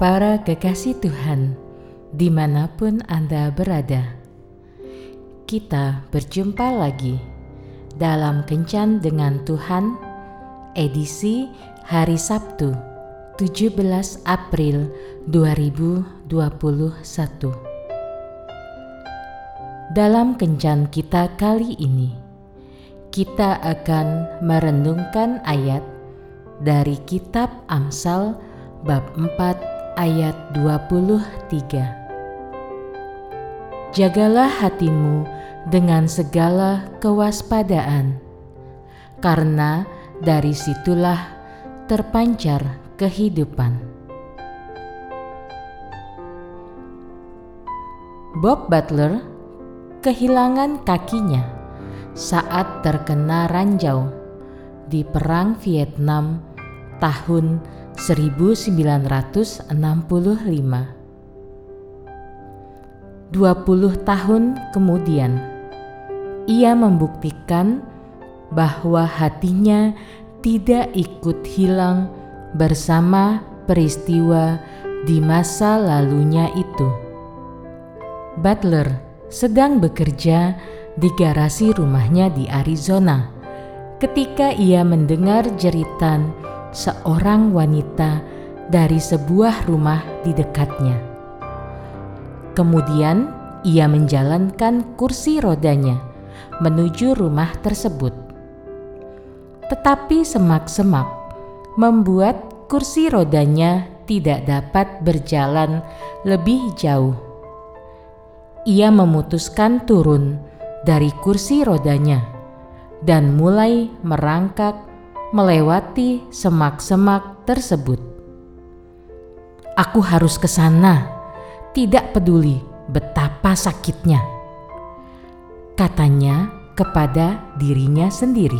Para kekasih Tuhan, di mana pun Anda berada, kita berjumpa lagi dalam Kencan dengan Tuhan, edisi hari Sabtu, 17 April 2021. Dalam Kencan kita kali ini, kita akan merenungkan ayat dari kitab Amsal bab 4 ayat 23. Jagalah hatimu dengan segala kewaspadaan, karena dari situlah terpancar kehidupan. Bob Butler kehilangan kakinya saat terkena ranjau di Perang Vietnam tahun 1965. 20 tahun kemudian, ia membuktikan bahwa hatinya tidak ikut hilang bersama peristiwa di masa lalunya itu. Butler sedang bekerja di garasi rumahnya di Arizona ketika ia mendengar jeritan seorang wanita dari sebuah rumah di dekatnya. Kemudian ia menjalankan kursi rodanya menuju rumah tersebut. Tetapi semak-semak membuat kursi rodanya tidak dapat berjalan lebih jauh. Ia memutuskan turun dari kursi rodanya dan mulai merangkak melewati semak-semak tersebut. Aku harus ke sana, tidak peduli betapa sakitnya, katanya kepada dirinya sendiri.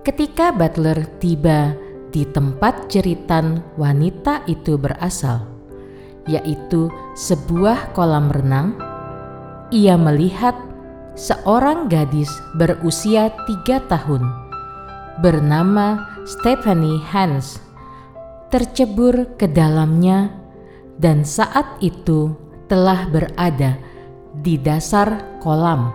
Ketika Butler tiba di tempat jeritan wanita itu berasal, yaitu sebuah kolam renang, ia melihat seorang gadis berusia tiga tahun bernama Stephanie Hans tercebur ke dalamnya dan saat itu telah berada di dasar kolam.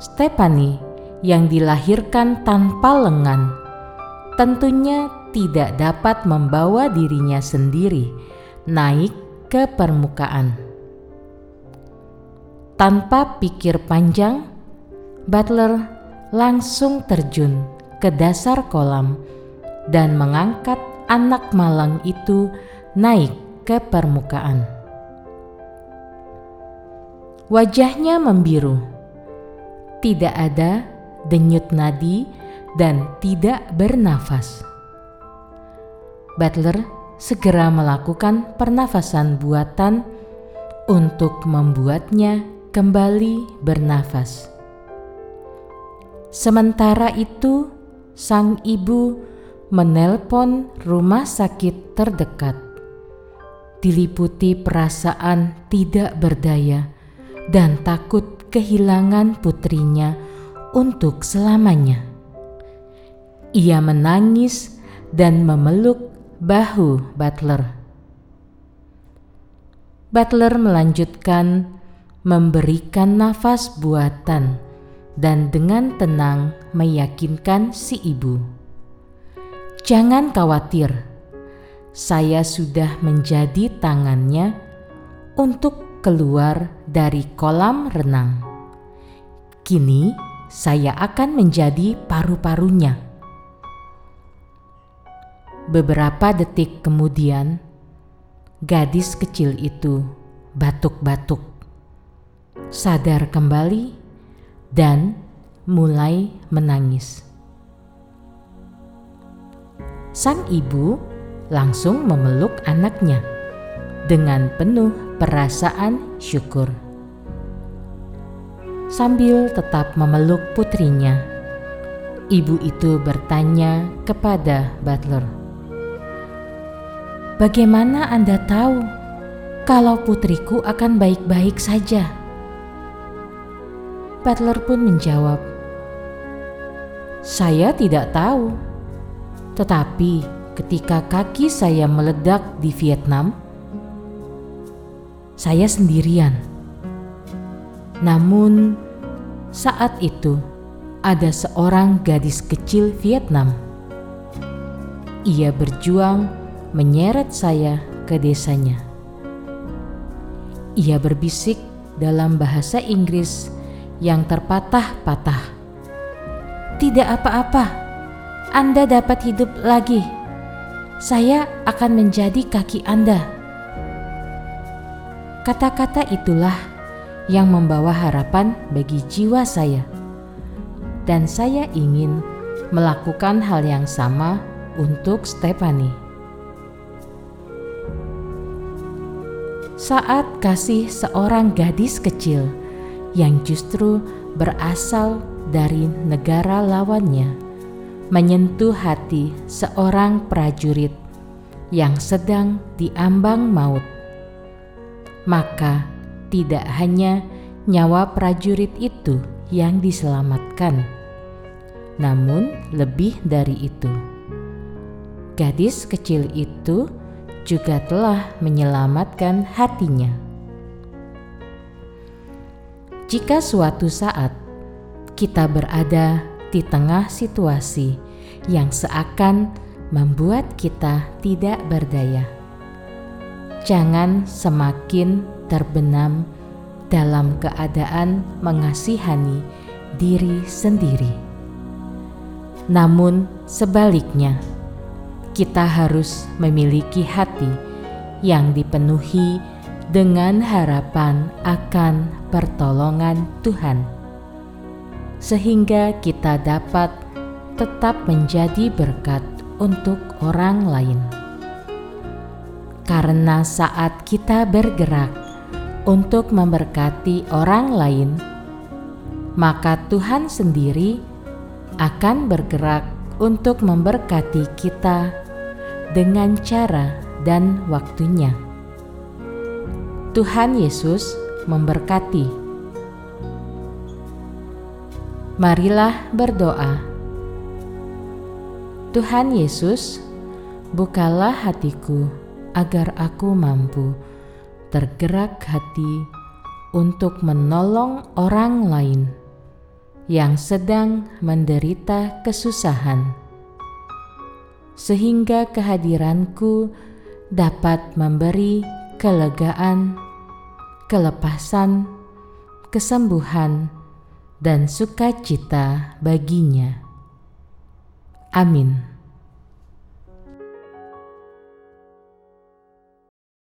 Stephanie yang dilahirkan tanpa lengan tentunya tidak dapat membawa dirinya sendiri naik ke permukaan. Tanpa pikir panjang, Butler langsung terjun ke dasar kolam dan mengangkat anak malang itu naik ke permukaan. Wajahnya membiru, tidak ada denyut nadi, dan tidak bernafas. Butler segera melakukan pernafasan buatan untuk membuatnya kembali bernafas. Sementara itu, sang ibu menelpon rumah sakit terdekat, diliputi perasaan tidak berdaya dan takut kehilangan putrinya untuk selamanya. Ia menangis dan memeluk bahu Butler. Butler melanjutkan memberikan nafas buatan, dan dengan tenang meyakinkan si ibu. Jangan khawatir, saya sudah menjadi tangannya untuk keluar dari kolam renang. Kini saya akan menjadi paru-parunya. Beberapa detik kemudian, gadis kecil itu batuk-batuk sadar kembali, dan mulai menangis. Sang ibu langsung memeluk anaknya dengan penuh perasaan syukur. Sambil tetap memeluk putrinya, ibu itu bertanya kepada Butler, "Bagaimana Anda tahu kalau putriku akan baik-baik saja?" Butler pun menjawab, "Saya tidak tahu, tetapi ketika kaki saya meledak di Vietnam? Saya sendirian. Namun, saat itu ada seorang gadis kecil Vietnam. Ia berjuang menyeret saya ke desanya. Ia berbisik dalam bahasa Inggris yang terpatah-patah. "Tidak apa-apa, Anda dapat hidup lagi. Saya akan menjadi kaki Anda." Kata-kata itulah yang membawa harapan bagi jiwa saya dan saya ingin melakukan hal yang sama untuk Stephanie. Saat kasih seorang gadis kecil yang justru berasal dari negara lawannya menyentuh hati seorang prajurit yang sedang diambang maut, maka tidak hanya nyawa prajurit itu yang diselamatkan namun, lebih dari itu, gadis kecil itu juga telah menyelamatkan hatinya. Jika suatu saat kita berada di tengah situasi yang seakan membuat kita tidak berdaya, jangan semakin terbenam dalam keadaan mengasihani diri sendiri. Namun sebaliknya, kita harus memiliki hati yang dipenuhi dengan harapan akan pertolongan Tuhan, sehingga kita dapat tetap menjadi berkat untuk orang lain. Karena saat kita bergerak untuk memberkati orang lain, maka Tuhan sendiri akan bergerak untuk memberkati kita dengan cara dan waktunya. Tuhan Yesus memberkati. Marilah berdoa. Tuhan Yesus, bukalah hatiku agar aku mampu tergerak hati untuk menolong orang lain yang sedang menderita kesusahan, sehingga kehadiranku dapat memberi kelegaan, kelepasan, kesembuhan, dan sukacita baginya. Amin.